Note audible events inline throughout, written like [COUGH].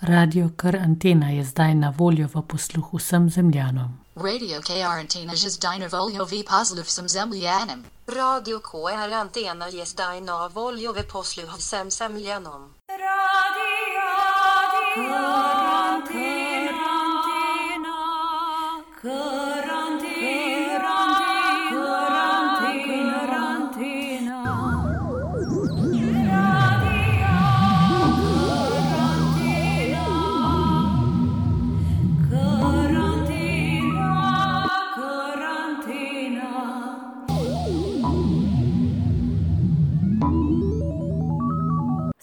Radio Kar Antena je zdaj na voljo v posluh vsem zemljanom. Radio Karantina je zdaj na voljo v posluh vsem zemljanom. Radio KR Antena je zdaj na voljo v posluh vsem zemljanom.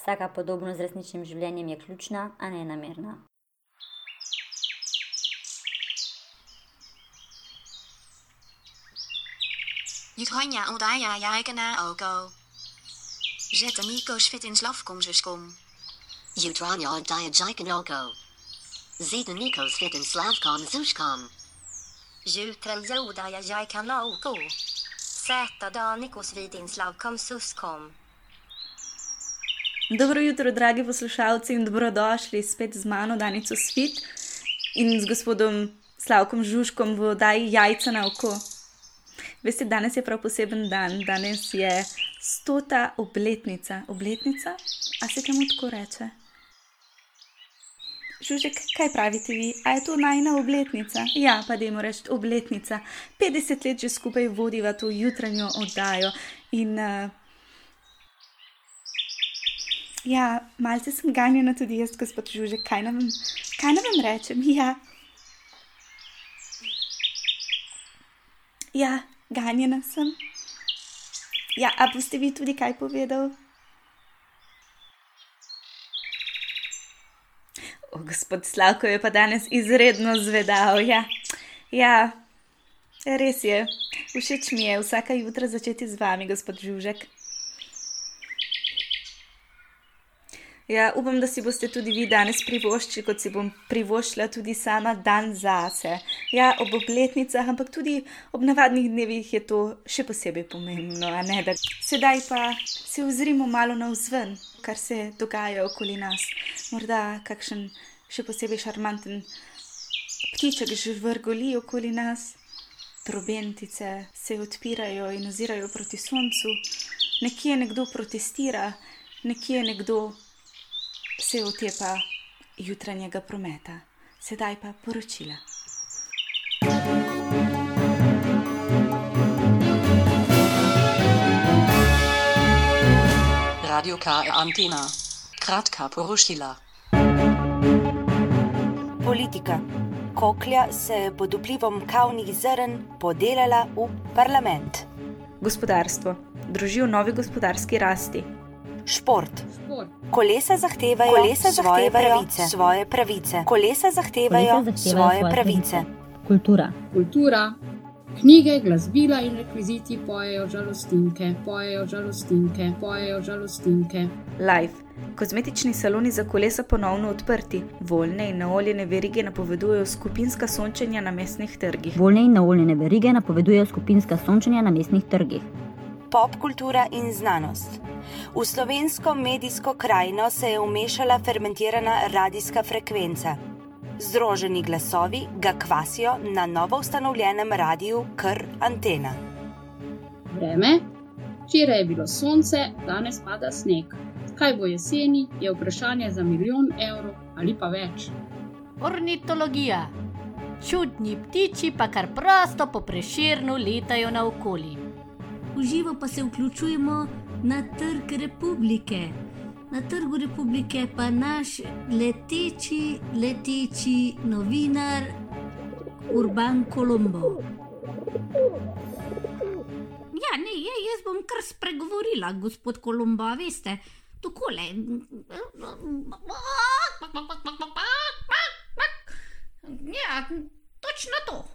Vsaka podobnost z resničnim življenjem je ključna, a ne namerna. Jutranja oddaja jajgana ogo. Zet amigos fit in slafkom kom. Jutranja oddaja jajganogo. Zeta Nikos fit in slavkom zushkom. Jutranja oddaja jajgana ogo. Zeta Danikos vid in slavkom suskom. Dobro jutro, dragi poslušalci, in dobrodošli spet z mano, Danico Svit in z gospodom Slavkom Žužkom v oddaji Jajca na oko. Veste, danes je prav poseben dan, danes je stota obletnica. Obletnica? A se temu tako reče? Žužek, kaj pravite vi? A je to najna obletnica? Ja, pa dajmo reči obletnica. 50 let že skupaj vodiva to jutranjo oddajo in. Uh, Ja, malce sem ganjena tudi jaz, gospod Žužek, kaj nam, kaj nam rečem? [LAUGHS] Ja. ja, ganjena sem. Ja, a boste vi tudi kaj povedal? O, gospod Slavko je pa danes izredno zvedal. Ja, ja res je. Všeč mi je vsaka jutra začeti z vami, gospod Žužek. Ja, upam, da si boste tudi vi danes privoščili, kot si bom privoščila tudi sama dan zase. Ja, ob obletnicah, ampak tudi ob navadnih dnevih je to še posebej pomembno. Da... Sedaj pa se ozrimo malo na vzven, kar se dogaja okoli nas. Morda kakšen še posebej šarmanten ptiček že vrgoli okoli nas. Trobentice se odpirajo in ozirajo proti soncu, nekje nekdo protestira, nekje nekdo se otepa jutranjega prometa, sedaj pa poročila. Radio K. Antina, kratka poročila. Politika. Koklja se je pod vplivom kavnih zrn podelila v parlament. Gospodarstvo. Držijo novi gospodarski rasti. Šport. Kolesa zahtevajo, Kolesa zahtevajo pravice. svoje pravice. Kolesa zahtevajo, Kolesa zahtevajo svoje pravice. Kultura. Kultura. Knjige, glasbila in rekviziti pojejo žalostinke, pojejo žalostinke, pojejo žalostinke. Life. Kozmetični saloni za kolesa ponovno odprti, voljne in naoljene verige napovedujejo skupinska sončenja na mestnih trgih. Voljne in naoljene verige napovedujejo skupinska sončenja na mestnih trgih. Pop kultura in znanost. V slovensko medijsko krajino se je umešala fermentirana radijska frekvenca. Združeni glasovi ga kvasijo na novo ustanovljenem radiju Kr Antena. Vreme. Včeraj je bilo sonce, danes pada sneg. Kaj bo jeseni, je vprašanje za milijon evrov ali pa več. Ornitologija. Čudni ptiči pa kar prosto po preširnu letajo naokoli. Uživo pa se vključujemo na trg republike. Na trgu republike pa naš leteči, leteči novinar Urban Kolombo. Ja, ne, je, jaz bom kar spregovorila, gospod Kolombo, veste, tako le. Ja, točno to.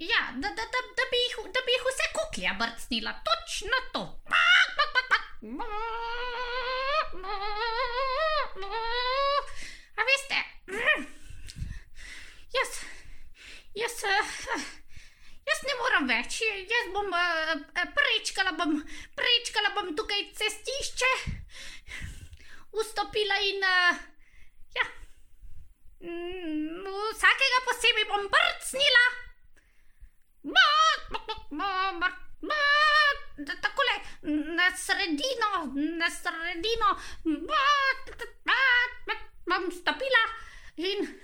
Ja, da, da, da, da, bi jih, da bi jih vse kuklja brcnila, točno to. A veste, jaz, jaz, jaz ne morem več, jaz bom prečkala, bom prečkala bom tukaj cestišče, vstopila in ja, takega posebej bom brcnila takole na sredino, na sredino, bom stopila in,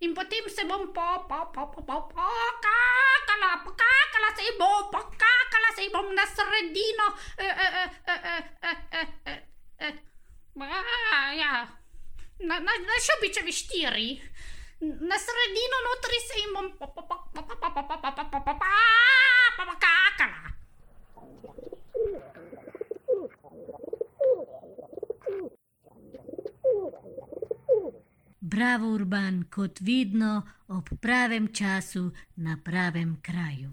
in potem se bom po, po, po, po, po, pokakala, pokakala se bom, pokakala se bom na sredino. E, e, eh, eh, eh, eh, eh, eh, eh. A, ja. na, na, na šubičevi štiri. Na sredino notri se jim bom pokakala. Bravo, Urban, kot vedno, ob pravem času, na pravem kraju.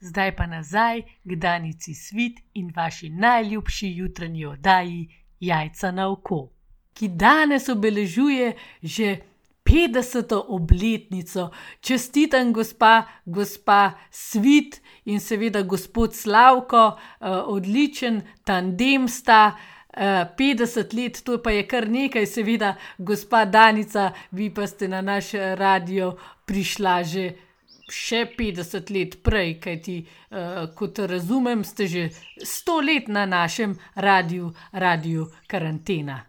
Zdaj pa nazaj k Danici Svit in vaši najljubši jutranji oddaji Jajca na oko, ki danes obeležuje že 50. obletnico. Čestitam, gospa, gospa Svit in seveda gospod Slavko, eh, odličen tandem sta. eh, 50 let, to pa je kar nekaj, seveda, gospa Danica, vi pa ste na naš eh, radio prišla že še 50 let prej, kajti uh, kot razumem, ste že 100 let na našem radiju, radiju karantena.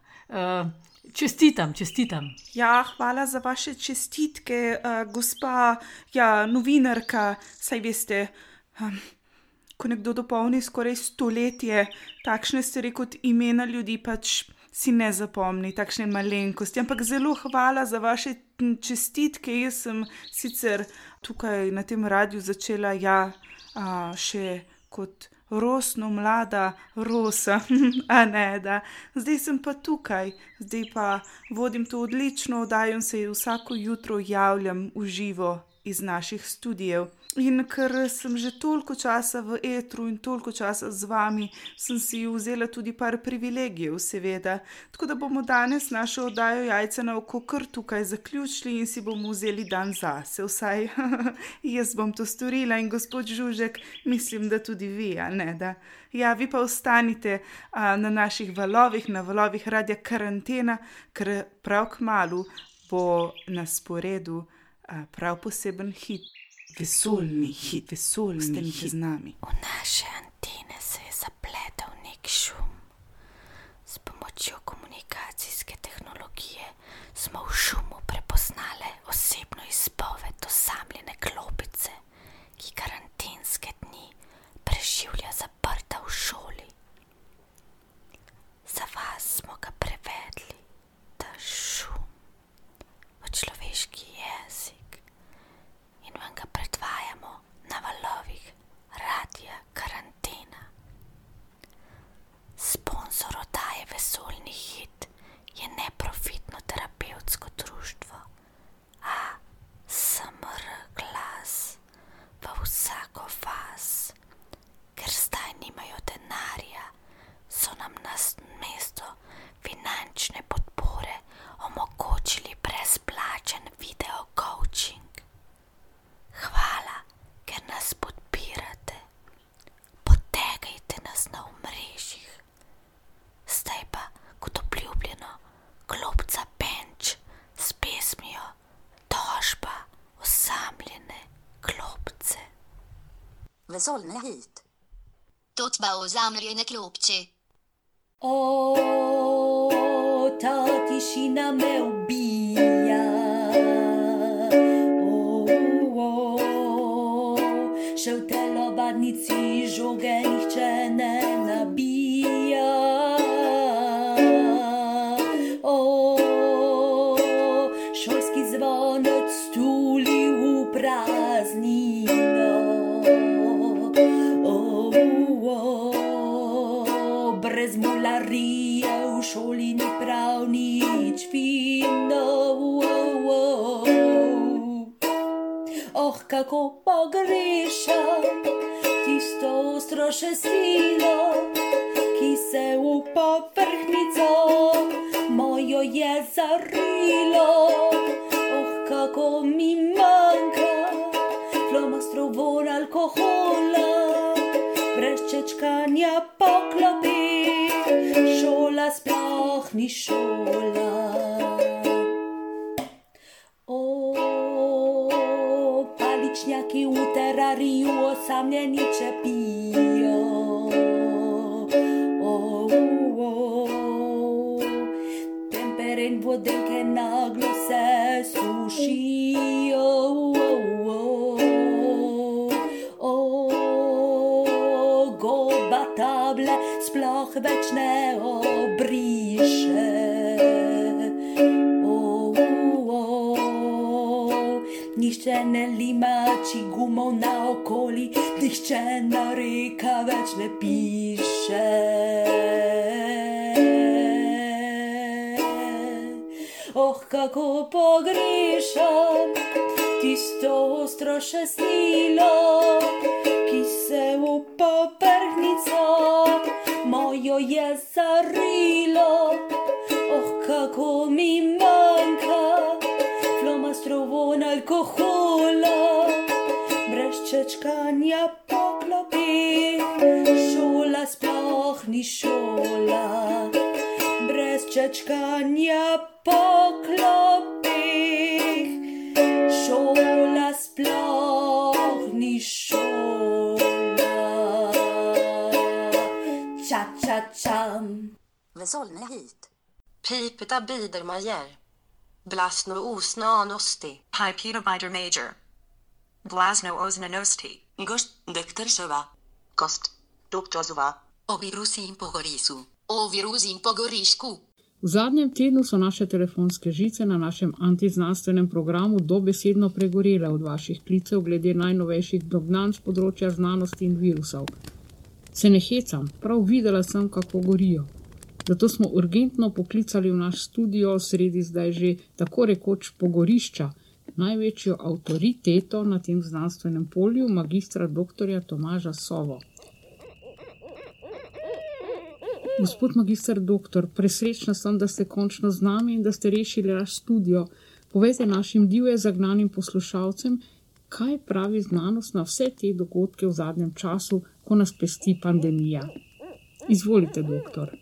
Uh, čestitam, čestitam. Ja, hvala za vaše čestitke, uh, gospa ja, novinarka. Saj veste, um, ko nekdo dopolni skoraj stoletje, takšne stvari kot imena ljudi pač si ne zapomni, takšne malenkosti. Ampak zelo hvala za vaše čestitke. Jaz sem sicer tukaj na tem radiju začela ja, a, še kot rosno mlada rosa, [LAUGHS] a ne da. Zdaj sem pa tukaj, zdaj pa vodim to odlično oddajo in se vsako jutro javljam v živo iz naših studijev. In ker sem že toliko časa v etru in toliko časa z vami, sem si vzela tudi par privilegijev, seveda. Tako da bomo danes našo oddajo jajca na oko kar tukaj zaključili in si bomo vzeli dan zase. Vsaj [LAUGHS] jaz bom to storila in gospod Žužek, mislim, da tudi vi, a ne da. Ja, vi pa ostanite a, na naših valovih, na valovih radia karantena, ker prav k malu bo na sporedu a, prav poseben hit. Vesoljni hit, vesoljni Ostanite hit z nami. V naše antene se je zapletel nek šum. S pomočjo komunikacijske tehnologije smo v šumu prepoznali osebno izpoved osamljene klopice, ki karantenske dni preživlja zaprta v šoli. Za vas smo ga prevedli, ta šum, v človeški jezik vam ga predvajamo na valovih radia karantena. Sponzor oddaje Vesoljni hit je neprofitno terapevtsko društvo ASMR glas v vsako vas, ker zdaj nimajo denarja, so nam nas mesto finančne podpore omogočili brezplačen video coaching. Hvala, ker nas podpirate. Potegajte nas na omrežjih. Zdaj pa, kot obljubljeno, klopca benč s pesmijo Tožba osamljene klopce. Vesoljne hit. Točba ozamljene klopče. O, ta tišina me ubija. O, o, še v telovadnici žoge nihče ne nabija. Kako pogrešam tisto ostro še silo, ki se v povrhnico mojo je zarilo. Oh, kako mi manjka flomastrov von alkohola, brez čečkanja poklopi, šola sploh ni šola. Osamljeni čepijo. Oh, oh. Tempere in vodenke naglo se sušijo. Oh, oh, oh. Goba table sploh več ne obriše. Nihče ne limači gumov na okoli, nihče na reka več ne piše. Oh, kako pogrešam tisto ostro šestilo, ki se v povrhnico mojo je zarilo. Brez čečkanja poklopi, šola sploh ni šola. Brez čečkanja poklopi, šola sploh ni šola. Ča, ča, čam. Vesolne hit. Pipeta bider majer. Blasno usna nosti. Pipeta bider major. Blasno ozna nosti. Gost doktorsova. Kost doktorsova. O virusin pogorisu. O virusin pogorišku. V zadnjem tednu so naše telefonske žice na našem antiznanstvenem programu dobesedno pregorele od vaših klicev glede najnovejših dognanj z področja znanosti in virusov. Se ne hecam, prav videla sem, kako gorijo. Zato smo urgentno poklicali v naš studio sredi zdaj že tako rekoč pogorišča, največjo avtoriteto na tem znanstvenem polju, magistra dr. Tomaža Sovo. Gospod magistr doktor, presrečna sem, da ste končno z nami in da ste rešili naš studio. Povejte našim divje zagnanim poslušalcem, kaj pravi znanost na vse te dogodke v zadnjem času, ko nas pesti pandemija. Izvolite, doktor.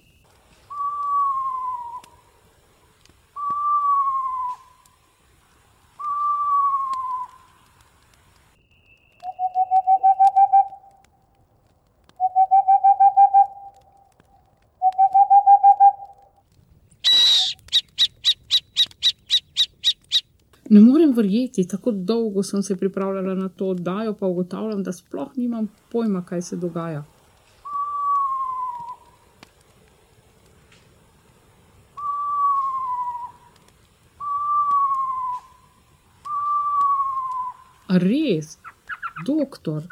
Ne morem verjeti, tako dolgo sem se pripravljala na to oddajo, pa ugotavljam, da sploh nimam pojma, kaj se dogaja. A res, doktor.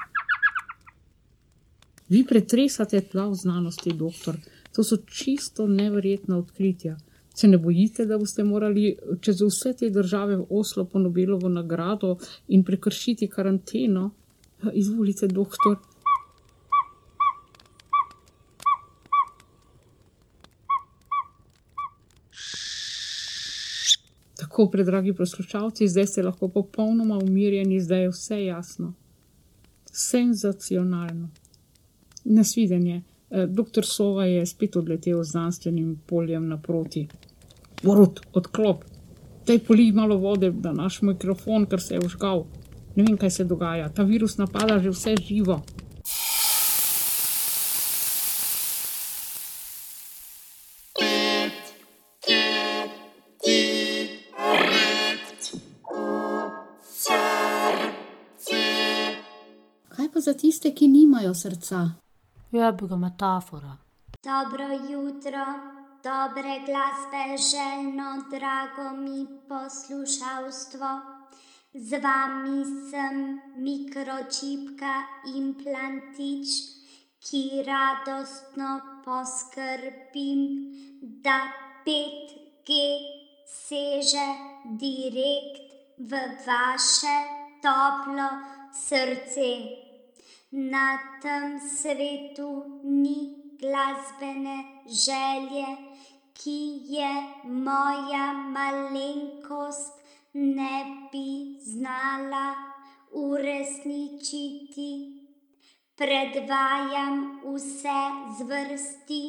Vi pretresate tla v znanosti, doktor. To so čisto neverjetna odkritja. Se ne bojite, da boste morali čez vse te države v Oslo po Nobelovo nagrado in prekršiti karanteno? Izvolite, doktor. Tako, predragi poslušalci, zdaj ste lahko popolnoma umirjeni, zdaj je vse jasno. Senzacionalno. Nasvidenje. Doktor Sova je spet odletel z znanstvenim poljem naproti. Borut, odklop. Daj polij malo vode na naš mikrofon, ker se je užgal. Ne vem, kaj se dogaja. Ta virus napada že vse živo. Kaj pa za tiste, ki nimajo srca? Ja, bi ga metafora. Dobro jutro, dobre glasbe željno, drago mi poslušalstvo. Z vami sem mikročipka implantič, ki radostno poskrbim, da 5G seže direkt v vaše toplo srce. Na tem svetu ni glasbene želje, ki je moja malenkost ne bi znala uresničiti. Predvajam vse zvrsti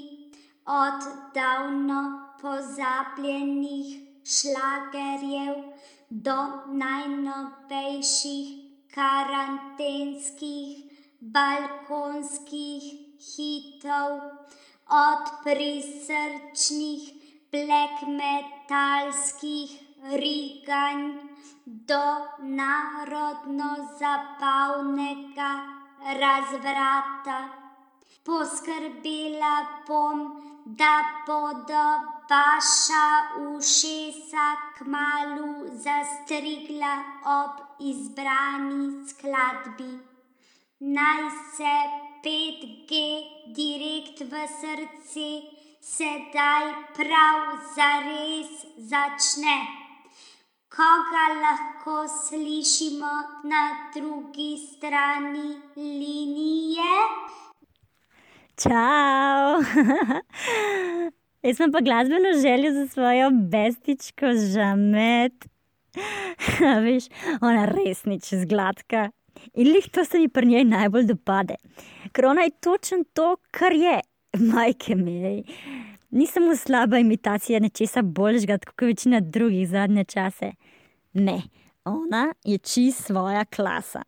od davno pozabljenih šlagerjev do najnovejših karantenskih balkonskih hitov, od prisrčnih black metalskih riganj do narodno zabavnega razvrata. Poskrbela bom, da bodo vaša ušesa kmalu zastrigla ob izbrani skladbi. Naj se 5G direkt v srce sedaj prav zares začne. Koga lahko slišimo na drugi strani linije? Čau! [LAUGHS] Jaz sem pa glasbeno željo za svojo bestičko žamet. [LAUGHS] Veš, ona res nič zgladka. In lih to se mi pri njej najbolj dopade. Ker ona je točno to, kar je, majke mej. Ni samo slaba imitacija nečesa boljšega, kot večina drugih zadnje čase. Ne, ona je čist svoja klasa.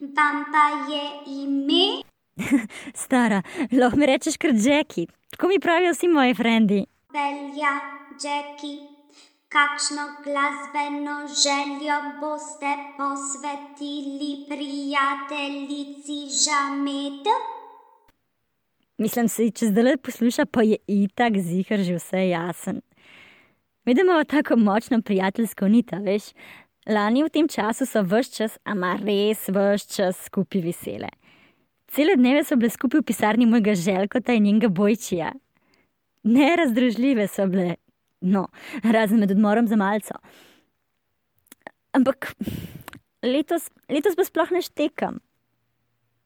Pa je ime? [LAUGHS] Stara, lahko mi rečeš kar Jackie, tako mi pravijo vsi moji frendi. Velja, Jackie. Kakšno glasbeno željo boste posvetili prijateljici Žamet? Mislim si, če zdaj posluša, pa je itak zihar že vse jasen. Vidimo tako močno prijateljsko nita, veš. Lani v tem času so vse čas, ama res vse čas skupaj vesele. Cele dneve so bile skupaj v pisarni mojega želkota in njenega bojčija. Nerazdružljive so bile, no, razen med odmorom za malco. Ampak letos, letos pa sploh ne štekam.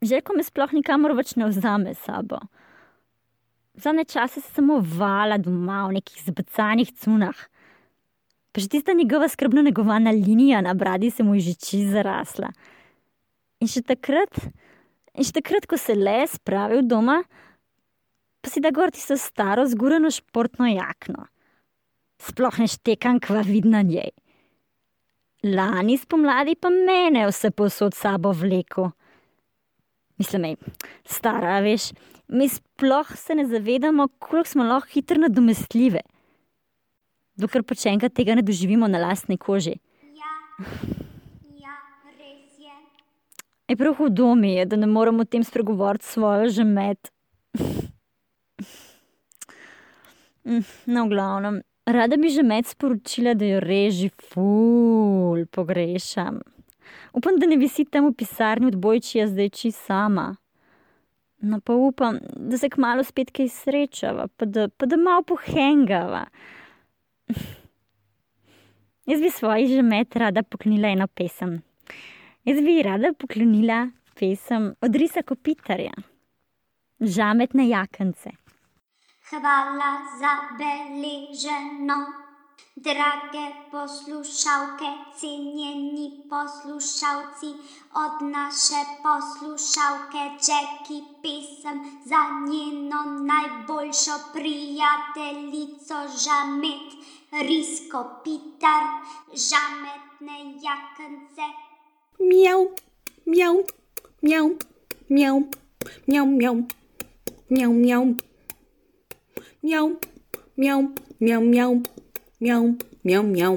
Željko me sploh nikamor več ne vzame s sabo. Zadnje čase se samo vala doma v nekih zbacanih cunah. Pa že tista njegova skrbno negovana linija na bradi se mu je že čist zarasla. In še takrat, in še takrat, ko se le spravi doma, pa si da gor tisto staro zgurano športno jakno. Sploh ne štekam, kva vidna njej. Lani spomladi pa mene vse posod sabo vleko. Mislim, ej, stara, veš, mi sploh se ne zavedamo, koliko smo lahko hitro nadomestljive. Dokler pa če enkrat tega ne doživimo na lastni koži. Ja, res je. Je prav hudo mi je, da ne moremo o tem spregovoriti svojo žemet. [LAUGHS] No, v glavnem, rada bi žemet sporočila, da jo reži ful pogrešam. Upam, da ne visi tam v pisarni od bojčija zdaj čist sama. No, pa upam, da se kmalo spet kaj srečava, pa da, pa da malo pohengava. [LAUGHS] Jaz bi svoji žemet rada poklonila eno pesem. Jaz bi rada poklonila pesem od Risa Kopitarja. Žametne jakence. Hvala za beleženo, drage poslušalke, cenjeni poslušalci, od naše poslušalke Jackie pesem za njeno najboljšo prijateljico žamet, Risko Pitar, žametne jakance. Mjau, mjau, mjau, mjau, mjau, mjau, mjau, mjau. Mjau, mjau, mjau, mjau, mjau, mjau, mjau.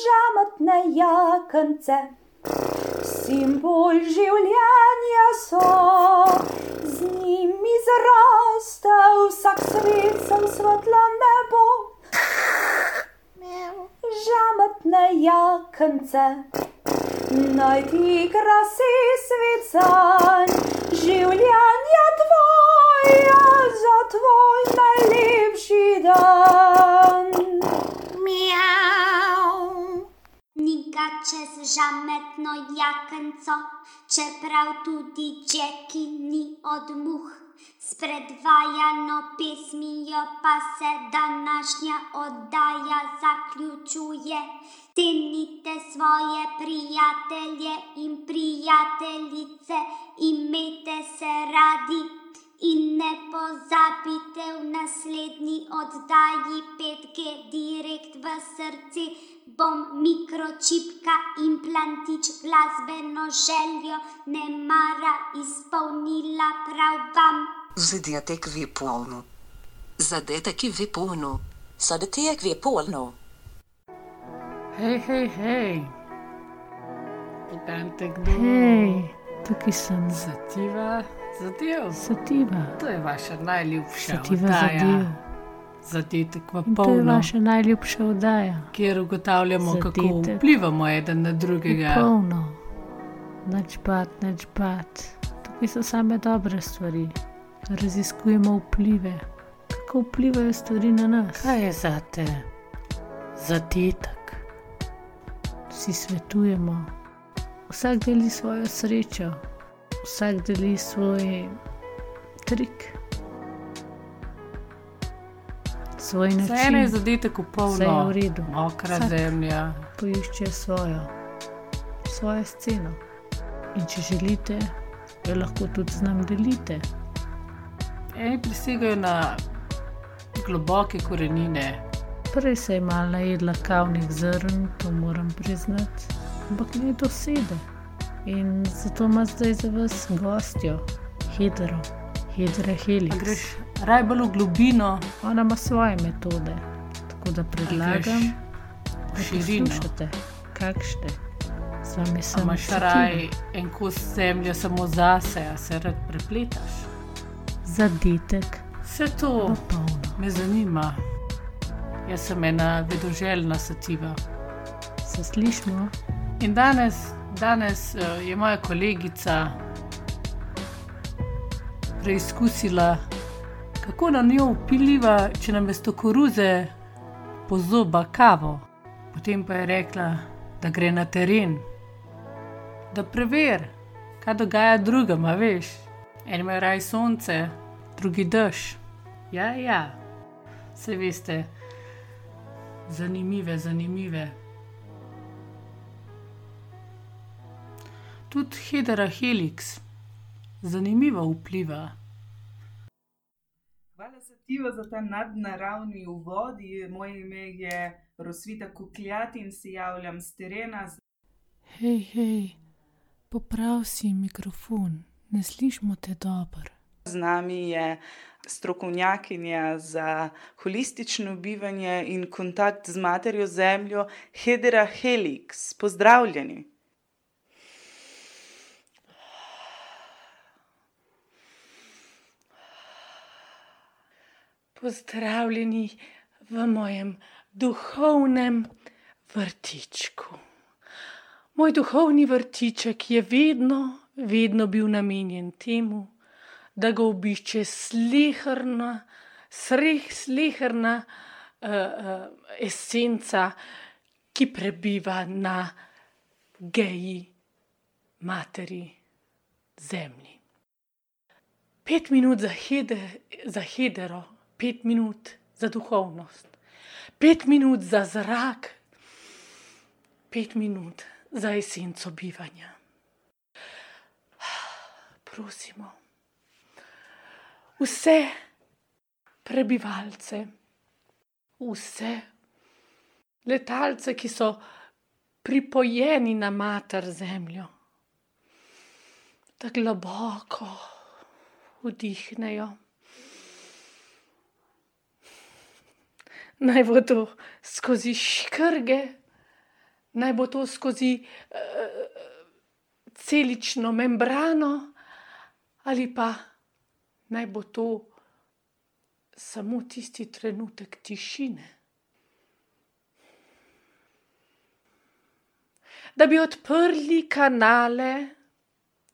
Žametne jakance, simbol življenja so, z njimi zraste vsak svetlo svetlo nebo. Žametne jakance, naj ti krasi svet zanj, življenja tvoja za tvoj najlepši dan. Miau. Niga čez žametno jakenco, čeprav tudi Jackie ni od muh. S predvajano pesmijo pa se današnja oddaja zaključuje. Cenite svoje prijatelje in prijateljice, imejte se radi In ne pozabite v naslednji oddaji 5G direkt v srce. Bom mikročipka, implantič, glasbeno željo, ne mara izpolnila prav vam. Zadetek vi polno. Zadetek vi polno. Zadetek vi polno. Hej, hej, hej. Poglejte, kdo Hej, tukaj sem. Zativa, zadev. Sativa. To je vaša najljubša Sativa oddaja. zadev. Zadetek v In to je polno, vaša najljubša oddaja. kjer ugotavljamo, kako Zadetek. vplivamo eden na drugega. Polno. Nič bat, nič bat. Tukaj so same dobre stvari. Raziskujemo vplive. Kako vplivajo stvari na nas? Kaj je za te? Zadetek. Si svetujemo. Vsak deli svojo srečo, vsak deli svoj trik, svoj način. Vseeno je zadetek v polno. Vse je v redu. Mokra Vsak zemlja. Poišče svojo, svojo sceno. In če želite, jo lahko tudi z nami delite. Eni prisegajo na globoke korenine. Prej se je malo najedla kavnih zrn, to moram priznati, ampak ne dosede. In zato ima zdaj za vas gostjo, Hedero, Hedra Helix. A greš raj bolj v globino. Ona ima svoje metode, tako da predlagam, da poslušate, kakšne. Imaš Sativa. raj en kos zemlje samo zase, a se rad prepletaš. Zadetek. Vse to me zanima. Jaz sem ena vedoželjna sativa. Se slišmo? In danes, danes uh, je moja kolegica preizkusila, kako na njo vpiliva, če nam mesto koruze pozoba kavo. Potem pa je rekla, da gre na teren, da preveri, kaj dogaja drugim, veš. Eni imajo raj sonce, drugi dež. Ja, ja, vse veste, zanimive, zanimive. Tudi Hedera Helix, zanimivo vpliva. Hvala Sativa za ta nadnaravni uvod. Moje ime je Rosvita Kukljat in se javljam z terena. Hej, hej, poprav si mikrofon, ne slišimo te dobro. Z nami je strokovnjakinja za holistično bivanje in kontakt z materjo zemljo Hedera Helix. Pozdravljeni. Pozdravljeni v mojem duhovnem vrtičku. Moj duhovni vrtiček je vedno, vedno bil namenjen temu, da ga obišče slehrna, sreh, slehrna uh, uh, esenca, ki prebiva na geji materi zemlji. Pet minut za, hede, za hedero, pet minut za duhovnost, pet minut za zrak, pet minut za esenco bivanja. Prosimo vse prebivalce, vse letalce, ki so pripojeni na mater zemljo, da globoko vdihnejo. Naj bo to skozi škrge, naj bo to skozi uh, celično membrano, ali pa naj bo to samo tisti trenutek tišine. Da bi odprli kanale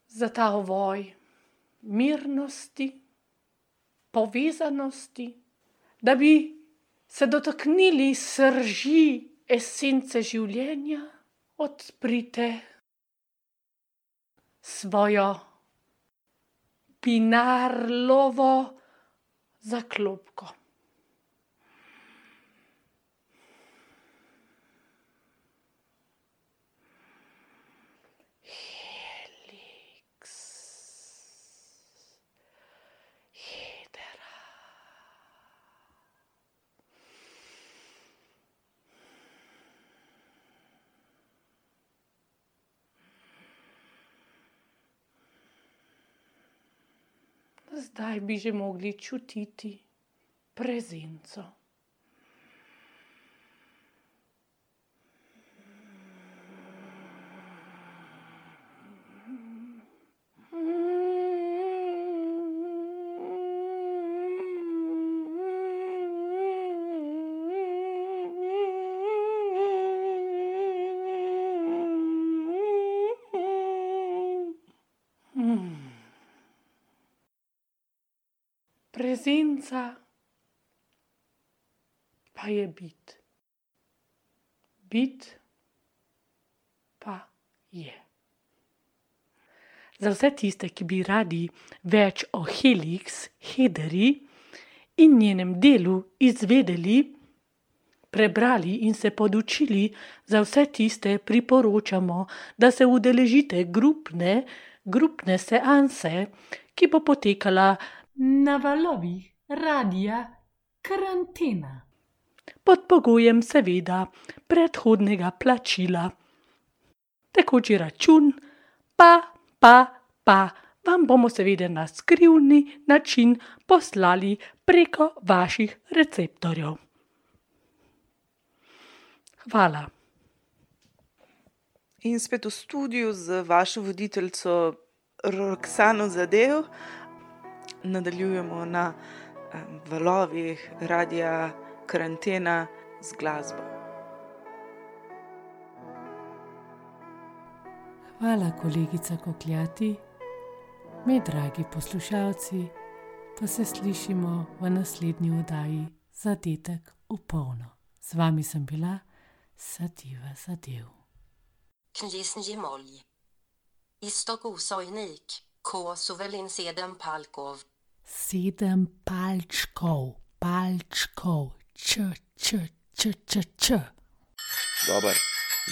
za ta ovoj mirnosti, povezanosti, da bi se dotaknili srži esence življenja, odprite svojo binarlovo zaklopko. Zdaj bi že mogli čutiti prezenco. Prezenca pa je bit. Bit pa je. Za vse tiste, ki bi radi več o Helix, Hederi in njenem delu izvedeli, prebrali in se podučili, za vse tiste priporočamo, da se udeležite grupne, grupne seanse, ki bo potekala na valovih radia karantena. Pod pogojem, seveda, predhodnega plačila. Tekoči račun, pa, pa, pa vam bomo seveda na skrivni način poslali preko vaših receptorjev. Hvala. In spet v studiu z vašo voditeljico Roksano Zadev nadaljujemo na um, valovih radia karantena z glasbo. Hvala, kolegica Kokljati. Mi, dragi poslušalci, pa se slišimo v naslednji oddaji Zadetek v polno. Z vami sem bila Sativa Zadev. Knjisen Jemolj. Istok Osojnik, K. Sovelin Seden Palkov. Sedem palčkov, palčkov, č, č, č, č, č. Dobar,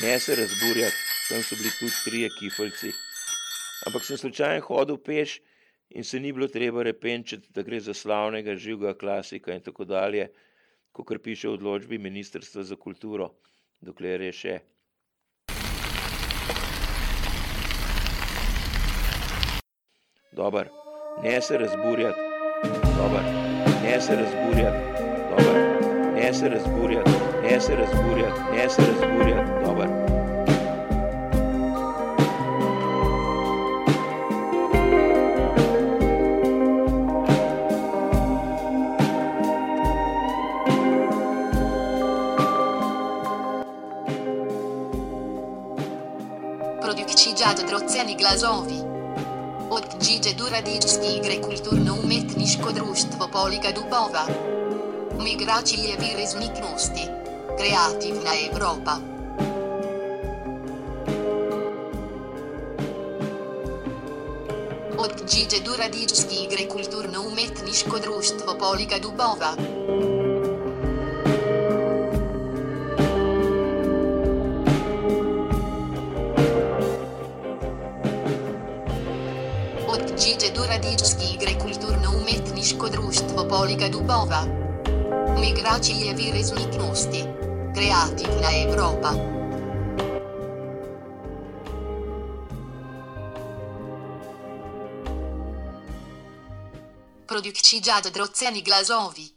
ne se razburjati, tam so bili tudi trije kifeljci. Ampak sem slučajno hodil peš in se ni bilo treba repenčiti, da gre za slavnega živega klasika in tako dalje, kot piše v odločbi Ministrstva za kulturo, dokler je še. Dobar, ne se razburjati, dobar, ne se razburjati, dobar, ne se razburjati, ne se razburjati, ne se razburjati, dobar. Produkcija droceni glazovi. Od Gigi Duradičski igre kulturno-umetniško društvo Poliga Dubova. Migracije vir razniknosti. Kreativna Evropa. Od Gigi Duradičski igre kulturno-umetniško društvo Poliga Dubova. Gigi Duradičski igre kulturno-umetniško društvo Poliga Dubova. Migracije vir razniknosti. Kreativna Evropa. Produkcija droceni glazovi.